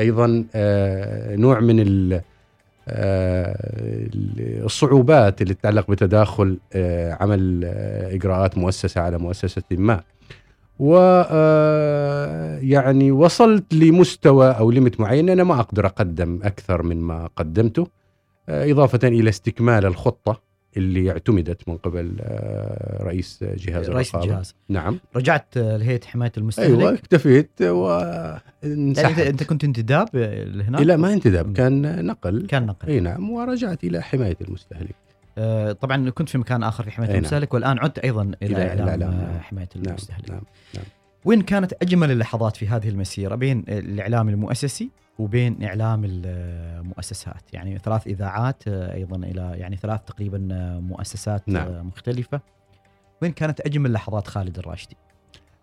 أيضا آه، نوع من الصعوبات اللي تتعلق بتداخل آه، عمل آه، إجراءات مؤسسة على مؤسسة ما. و آه، يعني وصلت لمستوى أو ليمت معين أنا ما أقدر أقدم أكثر من ما قدمته آه، إضافة إلى استكمال الخطة. اللي اعتمدت من قبل آه، رئيس جهاز رئيس الرقابة. الجهاز. نعم. رجعت آه، لهيئة حماية المستهلك؟ أيوه اكتفيت يعني وانسحبت أنت كنت انتداب لهناك؟ لا ما انتداب كان نقل. كان نقل. أي نعم ورجعت إلى حماية المستهلك. آه، طبعا كنت في مكان آخر في حماية نعم. المستهلك والآن عدت أيضا إلى إلى إعلام الإعلام، آه، نعم. حماية نعم المستهلك. نعم وين كانت أجمل اللحظات في هذه المسيرة؟ بين الإعلام المؤسسي وبين إعلام المؤسسات. يعني ثلاث إذاعات آه، أيضا إلى يعني ثلاث تقريبا آه، مؤسسات نعم. آه، مختلفة. وين كانت أجمل لحظات خالد الراشدي؟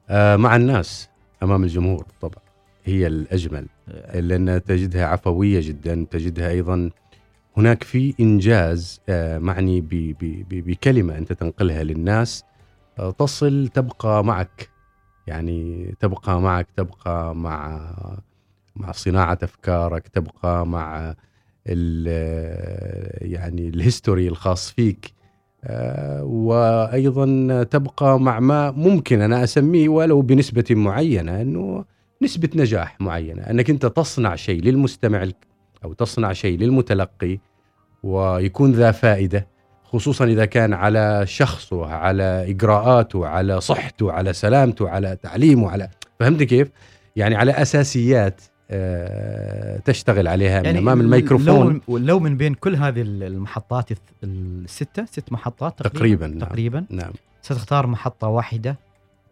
آه مع الناس أمام الجمهور طبعا. هي الأجمل لأن تجدها عفوية جدا تجدها أيضا هناك في إنجاز آه معني بكلمة أنت تنقلها للناس. آه تصل تبقى معك. يعني تبقى معك تبقى مع مع صناعة أفكارك تبقى مع يعني ال history الخاص فيك آه، وأيضا تبقى مع ما ممكن أنا أسميه ولو بنسبة معينة إنه نسبة نجاح معينة أنك أنت تصنع شيء للمستمع أو تصنع شيء للمتلقي ويكون ذا فائدة خصوصا إذا كان على شخصه على إجراءاته على صحته على سلامته على تعليمه على فهمت كيف؟ يعني على أساسيات تشتغل عليها من أمام الميكروفون. لو, لو من بين كل هذه المحطات الستة ست محطات تقريبا. تقريبا نعم. تقريبا. نعم. ستختار محطة واحدة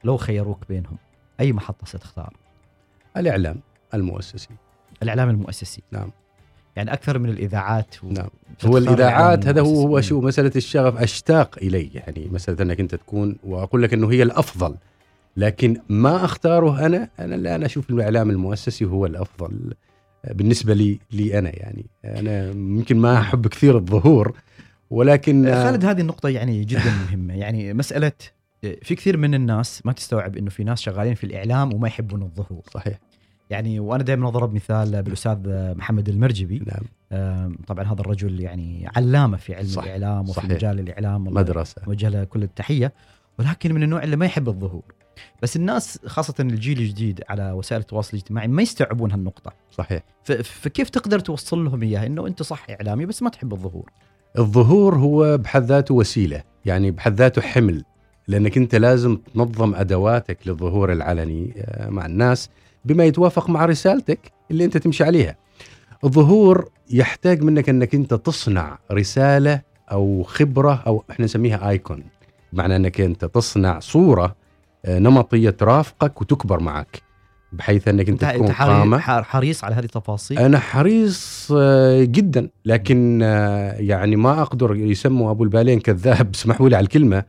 لو خيروك بينهم. أي محطة ستختار؟ الإعلام المؤسسي. الإعلام المؤسسي. نعم. يعني أكثر من الإذاعات و... نعم. هو الإذاعات هذا هو هو. شو مسألة الشغف أشتاق إليه. يعني مسألة أنك أنت تكون وأقول لك إنه هي الأفضل لكن ما أختاره أنا أنا الان أشوف الإعلام المؤسسي هو الأفضل بالنسبة لي لي أنا يعني. أنا يمكن ما أحب كثير الظهور ولكن خالد هذه النقطة يعني جدا مهمة. يعني مسألة في كثير من الناس ما تستوعب إنه في ناس شغالين في الإعلام وما يحبون الظهور. صحيح. يعني وأنا دائما أضرب مثال بالأستاذ محمد المرجبي. نعم. طبعا هذا الرجل يعني علامة في علم صح، الإعلام وفي صحيح. مجال الإعلام مدرسة. وجه له كل التحية. ولكن من النوع اللي ما يحب الظهور. بس الناس خاصة الجيل الجديد على وسائل التواصل الاجتماعي ما يستوعبون هالنقطة. صحيح. فكيف تقدر توصل لهم إياها؟ إنه أنت صح إعلامي بس ما تحب الظهور. الظهور هو بحد ذاته وسيلة يعني بحد ذاته حمل لأنك أنت لازم تنظم أدواتك للظهور العلني آه، مع الناس بما يتوافق مع رسالتك اللي أنت تمشي عليها. الظهور يحتاج منك أنك أنت تصنع رسالة أو خبرة أو إحنا نسميها ايكون بمعنى أنك أنت تصنع صورة نمطية ترافقك وتكبر معك بحيث أنك أنت تكون قامة. حري- حريص على هذه التفاصيل؟ أنا حريص آه، جدا لكن آه، يعني ما أقدر يسموا أبو البالين كذاب اسمحوا لي على الكلمة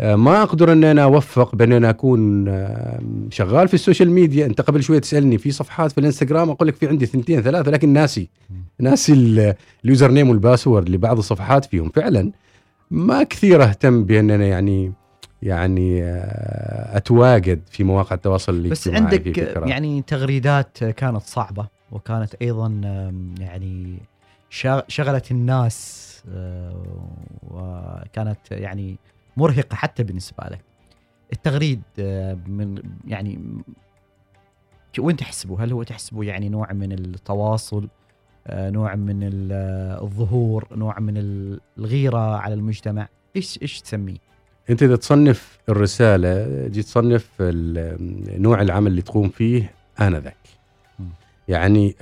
آه، ما أقدر أن أنا أوفق بأن أنا أكون آه، شغال في ال social media. أنت قبل شوية تسألني في صفحات في الإنستغرام أقول لك في عندي ثنتين ثلاثة لكن ناسي. ناسي ال- ال username وال password لبعض الصفحات فيهم. فعلا ما كثير أهتم بأن أنا يعني يعني آه، أتواجد في مواقع التواصل بس الاجتماعي عندك في فكرة. يعني تغريدات كانت صعبة وكانت أيضا يعني شغلت الناس آه، وكانت يعني مرهقة حتى بالنسبة لك التغريد آه، من يعني وين تحسبه؟ هل هو تحسبه يعني نوع من التواصل نوع من ال- الظهور نوع من ال- الغيرة على المجتمع إيش إيش تسميه؟ أنت إذا تصنف الرسالة جيت تصنف نوع العمل اللي تقوم فيه آنذاك. يعني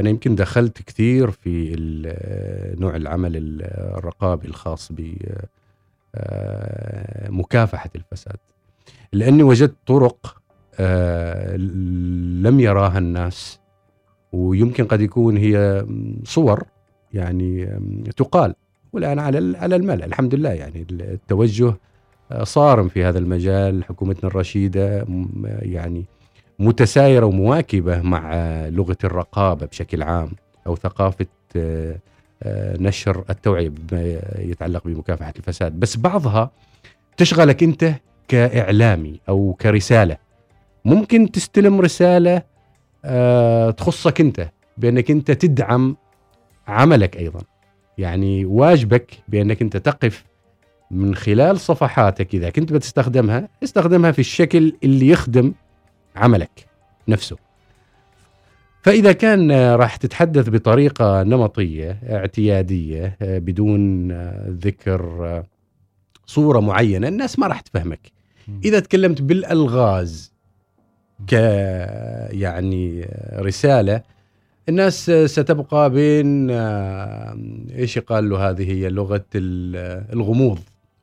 أنا يمكن دخلت كثير في نوع العمل ال- الرقابي الخاص بمكافحه الفساد. لأني وجدت طرق آه، لم يراها الناس ويمكن قد يكون هي صور يعني تقال. والآن على على الملأ. الحمد لله يعني التوجه آه، صارم في هذا المجال. حكومتنا الرشيدة م- يعني متسايرة ومواكبة مع لغة الرقابة بشكل عام أو ثقافة آه، آه، نشر التوعية بما يتعلق بمكافحة الفساد. بس بعضها تشغلك أنت كإعلامي أو كرسالة. ممكن تستلم رسالة آه، تخصك أنت بأنك أنت تدعم عملك أيضا. يعني واجبك بأنك أنت تقف من خلال صفحاتك إذا كنت بتستخدمها استخدمها في الشكل اللي يخدم عملك نفسه. فإذا كان راح تتحدث بطريقة نمطية اعتيادية بدون ذكر صورة معينة الناس ما راح تفهمك. إذا تكلمت بالألغاز ك يعني رسالة الناس ستبقى بين آه، إيش يقال له هذه هي؟ لغة ال- الغموض.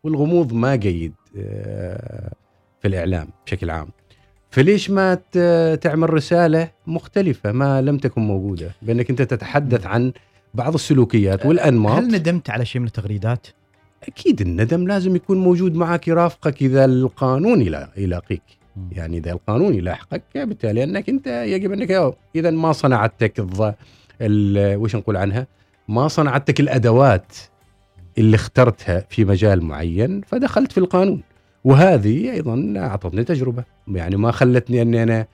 والغموض ما جيد آه، في الإعلام بشكل عام فليش ما تعمل رسالة مختلفة ما لم تكن موجودة بأنك أنت تتحدث عن بعض السلوكيات والأنماط هل ندمت على شيء من التغريدات؟ أكيد الندم لازم يكون موجود معك يرافقك إذا القانون يلا- يلاقيك يعني إذا القانون يلاحقك بالتالي أنك أنت يجب أنك إذا ما صنعتك. وش نقول عنها؟ ما صنعتك الأدوات اللي اخترتها في مجال معين فدخلت في القانون. وهذه أيضا أعطتني تجربة. يعني ما خلتني أني أنا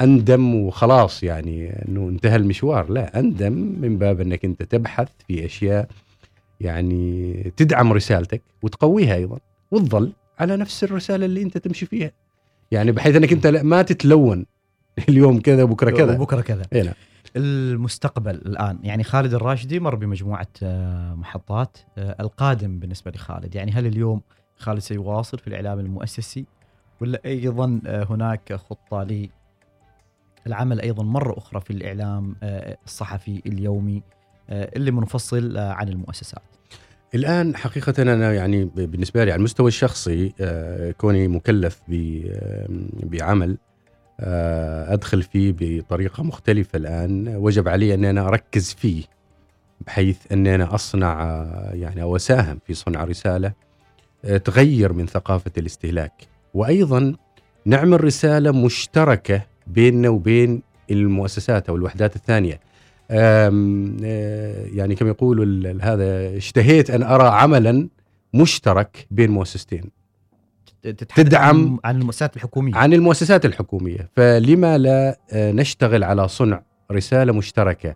أندم وخلاص يعني إنه انتهى المشوار. لا أندم من باب إنك أنت تبحث في أشياء يعني تدعم رسالتك وتقويها أيضا وتظل على نفس الرسالة اللي أنت تمشي فيها. يعني بحيث إنك أنت ما تتلون اليوم كذا بكرة كذا. وبكره كذا. إيه نعم. المستقبل الآن. يعني خالد الراشدي مر بمجموعة آه، محطات آه، القادم بالنسبة لخالد. يعني هل اليوم خالد سيواصل في الإعلام المؤسسي ولا أيضا آه، هناك خطة للعمل أيضا مرة أخرى في الإعلام الصحفي اليومي اللي منفصل عن المؤسسات؟ الآن حقيقة أنا يعني بالنسبة لي على المستوى الشخصي كوني مكلف بعمل أدخل فيه بطريقة مختلفة الآن. وجب علي ان أنا أركز فيه بحيث ان أنا أصنع آه، يعني أو أساهم في صنع رسالة آه، تغير من ثقافة الاستهلاك. وأيضا نعمل رسالة مشتركة بيننا وبين المؤسسات أو الوحدات الثانية. آه، يعني كما يقولوا هذا اشتهيت أن أرى عملا مشترك بين مؤسستين. تدعم- عن- المؤسسات الحكومية. عن المؤسسات الحكومية. فلما لا آه، نشتغل على صنع رسالة مشتركة؟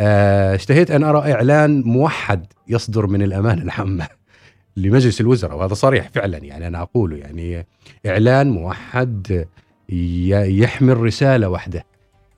آه، اشتهيت أن أرى إعلان موحد يصدر من الأمانة العامة لمجلس الوزراء وهذا صريح فعلا يعني أنا اقوله يعني إعلان موحد يحمل رسالة واحدة.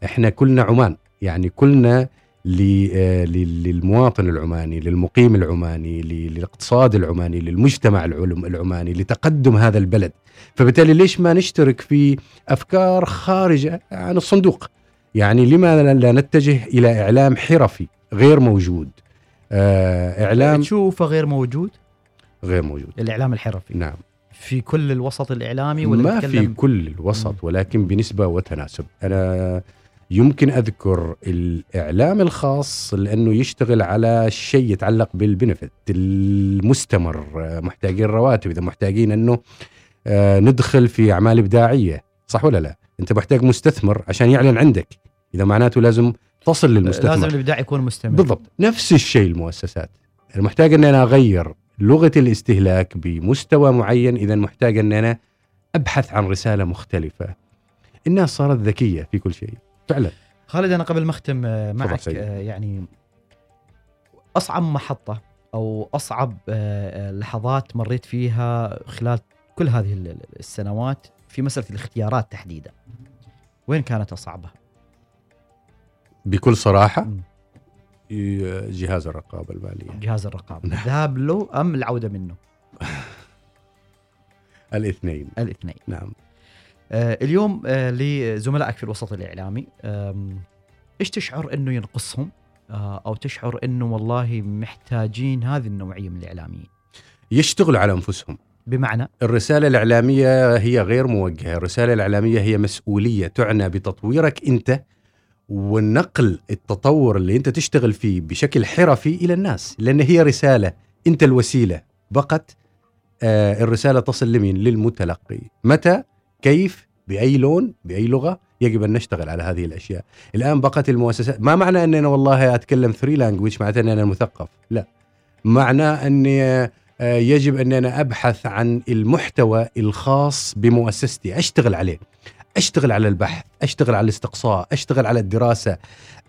إحنا كلنا عمان يعني كلنا للمواطن العماني للمقيم العماني للاقتصاد العماني للمجتمع العماني لتقدم هذا البلد. فبالتالي ليش ما نشترك في أفكار خارجة عن الصندوق؟ يعني لما لا نتجه إلى إعلام حرفي غير موجود. آه إعلام تشوفه غير موجود؟ غير موجود. الإعلام الحرفي. نعم. في كل الوسط الإعلامي ولا ما في كل الوسط. ولكن بنسبة وتناسب. أنا يمكن أذكر الإعلام الخاص لأنه يشتغل على شيء يتعلق بالبنفت المستمر. آه، محتاجين رواتب. إذا محتاجين أنه آه، ندخل في أعمال إبداعية صح ولا لا؟ أنت محتاج مستثمر عشان يعلن عندك. إذا معناته لازم تصل للمستثمر. لازم الإبداع يكون مستمر. بالضبط. نفس الشيء المؤسسات. أنا محتاج أن أنا أغير لغة الاستهلاك بمستوى معين. إذا محتاج أن أنا أبحث عن رسالة مختلفة. الناس صارت ذكية في كل شيء. فعلا خالد أنا قبل ما أختم آه، معك. آه، يعني أصعب محطة أو أصعب آه، لحظات مريت فيها خلال كل هذه ال- ال- السنوات في مسألة الاختيارات تحديدا وين كانت أصعبها؟ بكل صراحة. ي- جهاز الرقابة الماليه جهاز الرقابة نعم. الذهاب له أم العودة منه؟ الاثنين الاثنين نعم اليوم آه، لزملائك في الوسط الإعلامي إيش تشعر إنه ينقصهم؟ آه، أو تشعر إنه والله محتاجين هذه النوعية من الإعلاميين؟ يشتغلوا على أنفسهم. بمعنى؟ الرسالة الإعلامية هي غير موجهة. الرسالة الإعلامية هي مسؤولية تعنى بتطويرك أنت ونقل التطور اللي أنت تشتغل فيه بشكل حرفي إلى الناس لأن هي رسالة أنت الوسيلة بقت آه الرسالة تصل لمين؟ للمتلقي. متى؟ كيف بأي لون بأي لغة يجب أن نشتغل على هذه الأشياء. الآن بقت المؤسسات ما معنى أن أنا والله أتكلم ثري لانجويج معناته أن أنا مثقف؟ لا. معناه أني آه، يجب ان أنا أبحث عن المحتوى الخاص بمؤسستي أشتغل عليه. أشتغل على البحث أشتغل على الاستقصاء أشتغل على الدراسة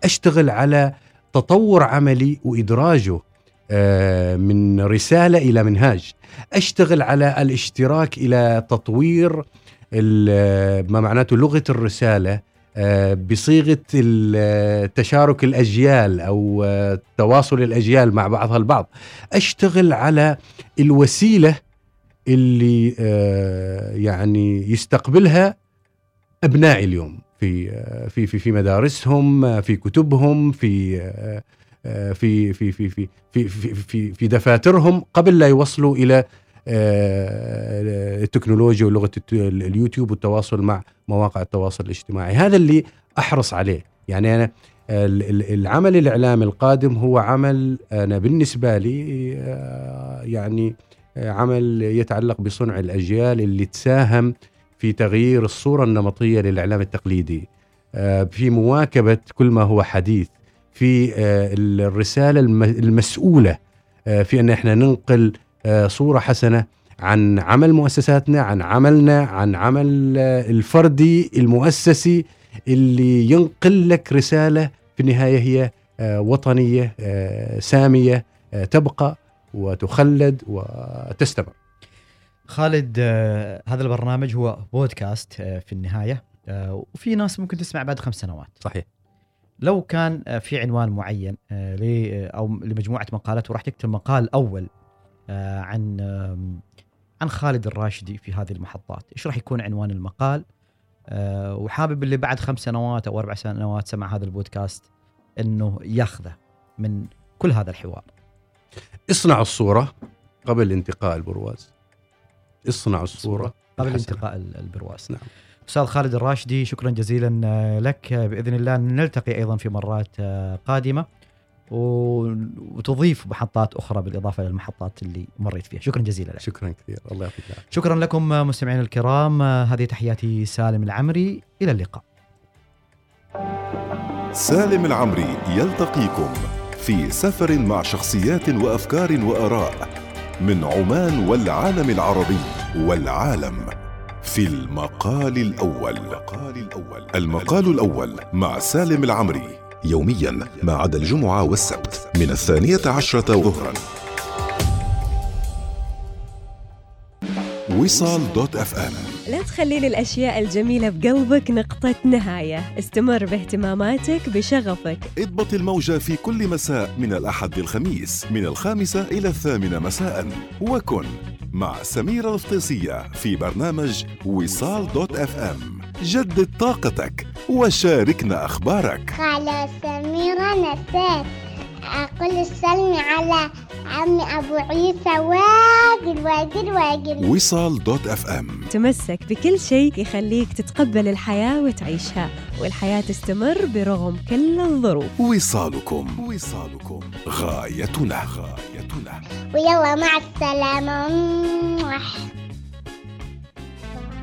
أشتغل على تطور عملي وإدراجه آه، من رسالة إلى منهاج. أشتغل على الاشتراك إلى تطوير ما معناته لغة الرسالة آه، بصيغة تشارك الأجيال أو آه، تواصل الأجيال مع بعضها البعض. أشتغل على الوسيلة اللي آه، يعني يستقبلها أبنائي اليوم في في في في مدارسهم في كتبهم في في في في في في في في, في دفاترهم قبل لا يوصلوا إلى التكنولوجيا ولغة اليوتيوب والتواصل مع مواقع التواصل الاجتماعي. هذا اللي أحرص عليه. يعني أنا ال- ال- العمل الإعلامي القادم هو عمل أنا بالنسبة لي آه، يعني آه، عمل يتعلق بصنع الأجيال اللي تساهم في تغيير الصورة النمطية للإعلام التقليدي. آه، في مواكبة كل ما هو حديث في آه، الرسالة الم- المسؤولة آه، في أن إحنا ننقل آه، صورة حسنة عن عمل مؤسساتنا عن عملنا عن عمل آه، الفردي المؤسسي اللي ينقل لك رسالة في النهاية هي آه، وطنية آه، سامية آه، تبقى وتخلد وتستمر. خالد آه، هذا البرنامج هو بودكاست آه، في النهاية آه، وفي ناس ممكن تسمع بعد خمس سنوات. صحيح. لو كان آه، في عنوان معين آه، آه، أو لمجموعة مقالات وراح تكتب مقال أول آه، عن آم، عن خالد الراشدي في هذه المحطات. إيش راح يكون عنوان المقال؟ آه، وحابب اللي بعد خمس سنوات أو أربع سنوات سمع هذا البودكاست إنه ياخذه من كل هذا الحوار. اصنع الصورة قبل انتقاء البرواز. اصنع الصورة قبل. انتقاء ال- البرواز. نعم. أستاذ خالد الراشدي شكرا جزيلا آه، لك. آه، بإذن الله نلتقي أيضا في مرات آه، قادمة. وتضيف محطات أخرى بالإضافة للمحطات اللي مريت فيها. شكرا جزيلا لك. شكرا كثير الله يعطيك العافية. شكرا لكم مستمعينا الكرام. هذه تحياتي سالم العمري. إلى اللقاء. سالم العمري يلتقيكم في سفر مع شخصيات وأفكار وآراء من عمان والعالم العربي والعالم في المقال الأول. المقال الأول. المقال الأول مع سالم العمري. يوميا ما عدا الجمعة والسبت من الثانية عشرة ظهرا. وصال دوت إف إم. لا تخلي للأشياء الجميلة بقلبك نقطة نهاية. استمر باهتماماتك بشغفك. اضبط الموجة في كل مساء من الأحد للخميس من الخامسة إلى الثامنة مساء. وكن مع سميرة الفطيسية في برنامج وصال dot FM. جدد طاقتك وشاركنا أخبارك. خالة سميرة نسيت. أقول السلم على عمي أبو عيسى. واجد واجد واجد. وصال dot FM. تمسك بكل شيء يخليك تتقبل الحياة وتعيشها والحياة تستمر برغم كل الظروف. وصالكم وصالكم غايتنا غايتنا. ويلا مع السلامة.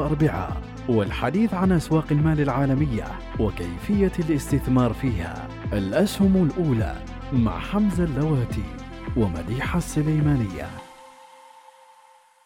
وأربعاء والحديث عن أسواق المال العالمية وكيفية الاستثمار فيها. الأسهم الأولى مع حمزة اللواتي ومديحة السليمانية.